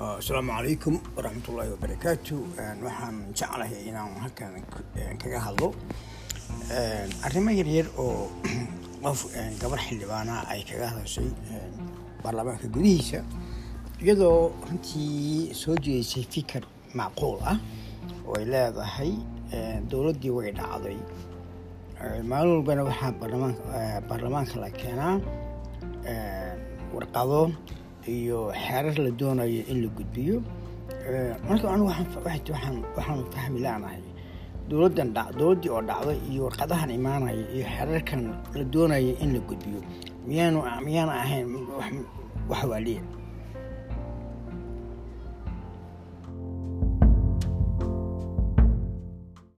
asalaamu calaykum waraxmatullaahi wabarakaatu waxaan jeclahay inaan halkan kaga hadlo. Arrimo yaryar oo qof gabar xildhibaana ay kaga hadashay baarlamaanka gudihiisa iyadoo runtii soo jeedisay fikir macquul ah oo ay leedahay dowladdii way dhacday. Maalin walbana waxaa baarlamaanka la keenaa warqado iyo xeerar la doonayo in la gudbiyo. Marka anigu waxaanu fahmi laanahay dowladdan dowladdii oo dhacday iyo warqadahan imaanaya iyo xeerarkan la doonayo in la gudbiyo. Miyaanu miyaana ahayn wax waaliya